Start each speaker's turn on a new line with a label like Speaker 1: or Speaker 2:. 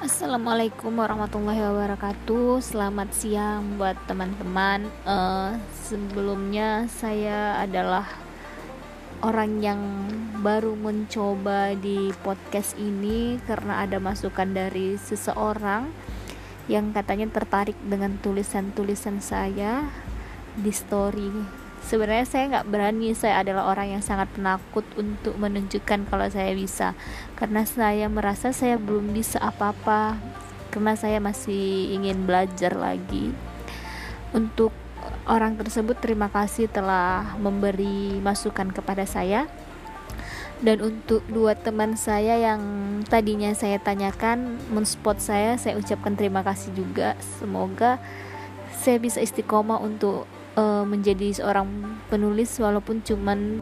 Speaker 1: Assalamualaikum warahmatullahi wabarakatuh. Selamat siang buat teman-teman. Uh, sebelumnya saya adalah orang yang baru mencoba di podcast ini karena ada masukan dari seseorang yang katanya tertarik dengan tulisan-tulisan saya di story sebenarnya saya nggak berani saya adalah orang yang sangat penakut untuk menunjukkan kalau saya bisa. Karena saya merasa saya belum bisa apa-apa karena saya masih ingin belajar lagi. Untuk orang tersebut terima kasih telah memberi masukan kepada saya. Dan untuk dua teman saya yang tadinya saya tanyakan menspot saya saya ucapkan terima kasih juga. Semoga saya bisa istiqomah untuk uh, menjadi seorang penulis walaupun cuman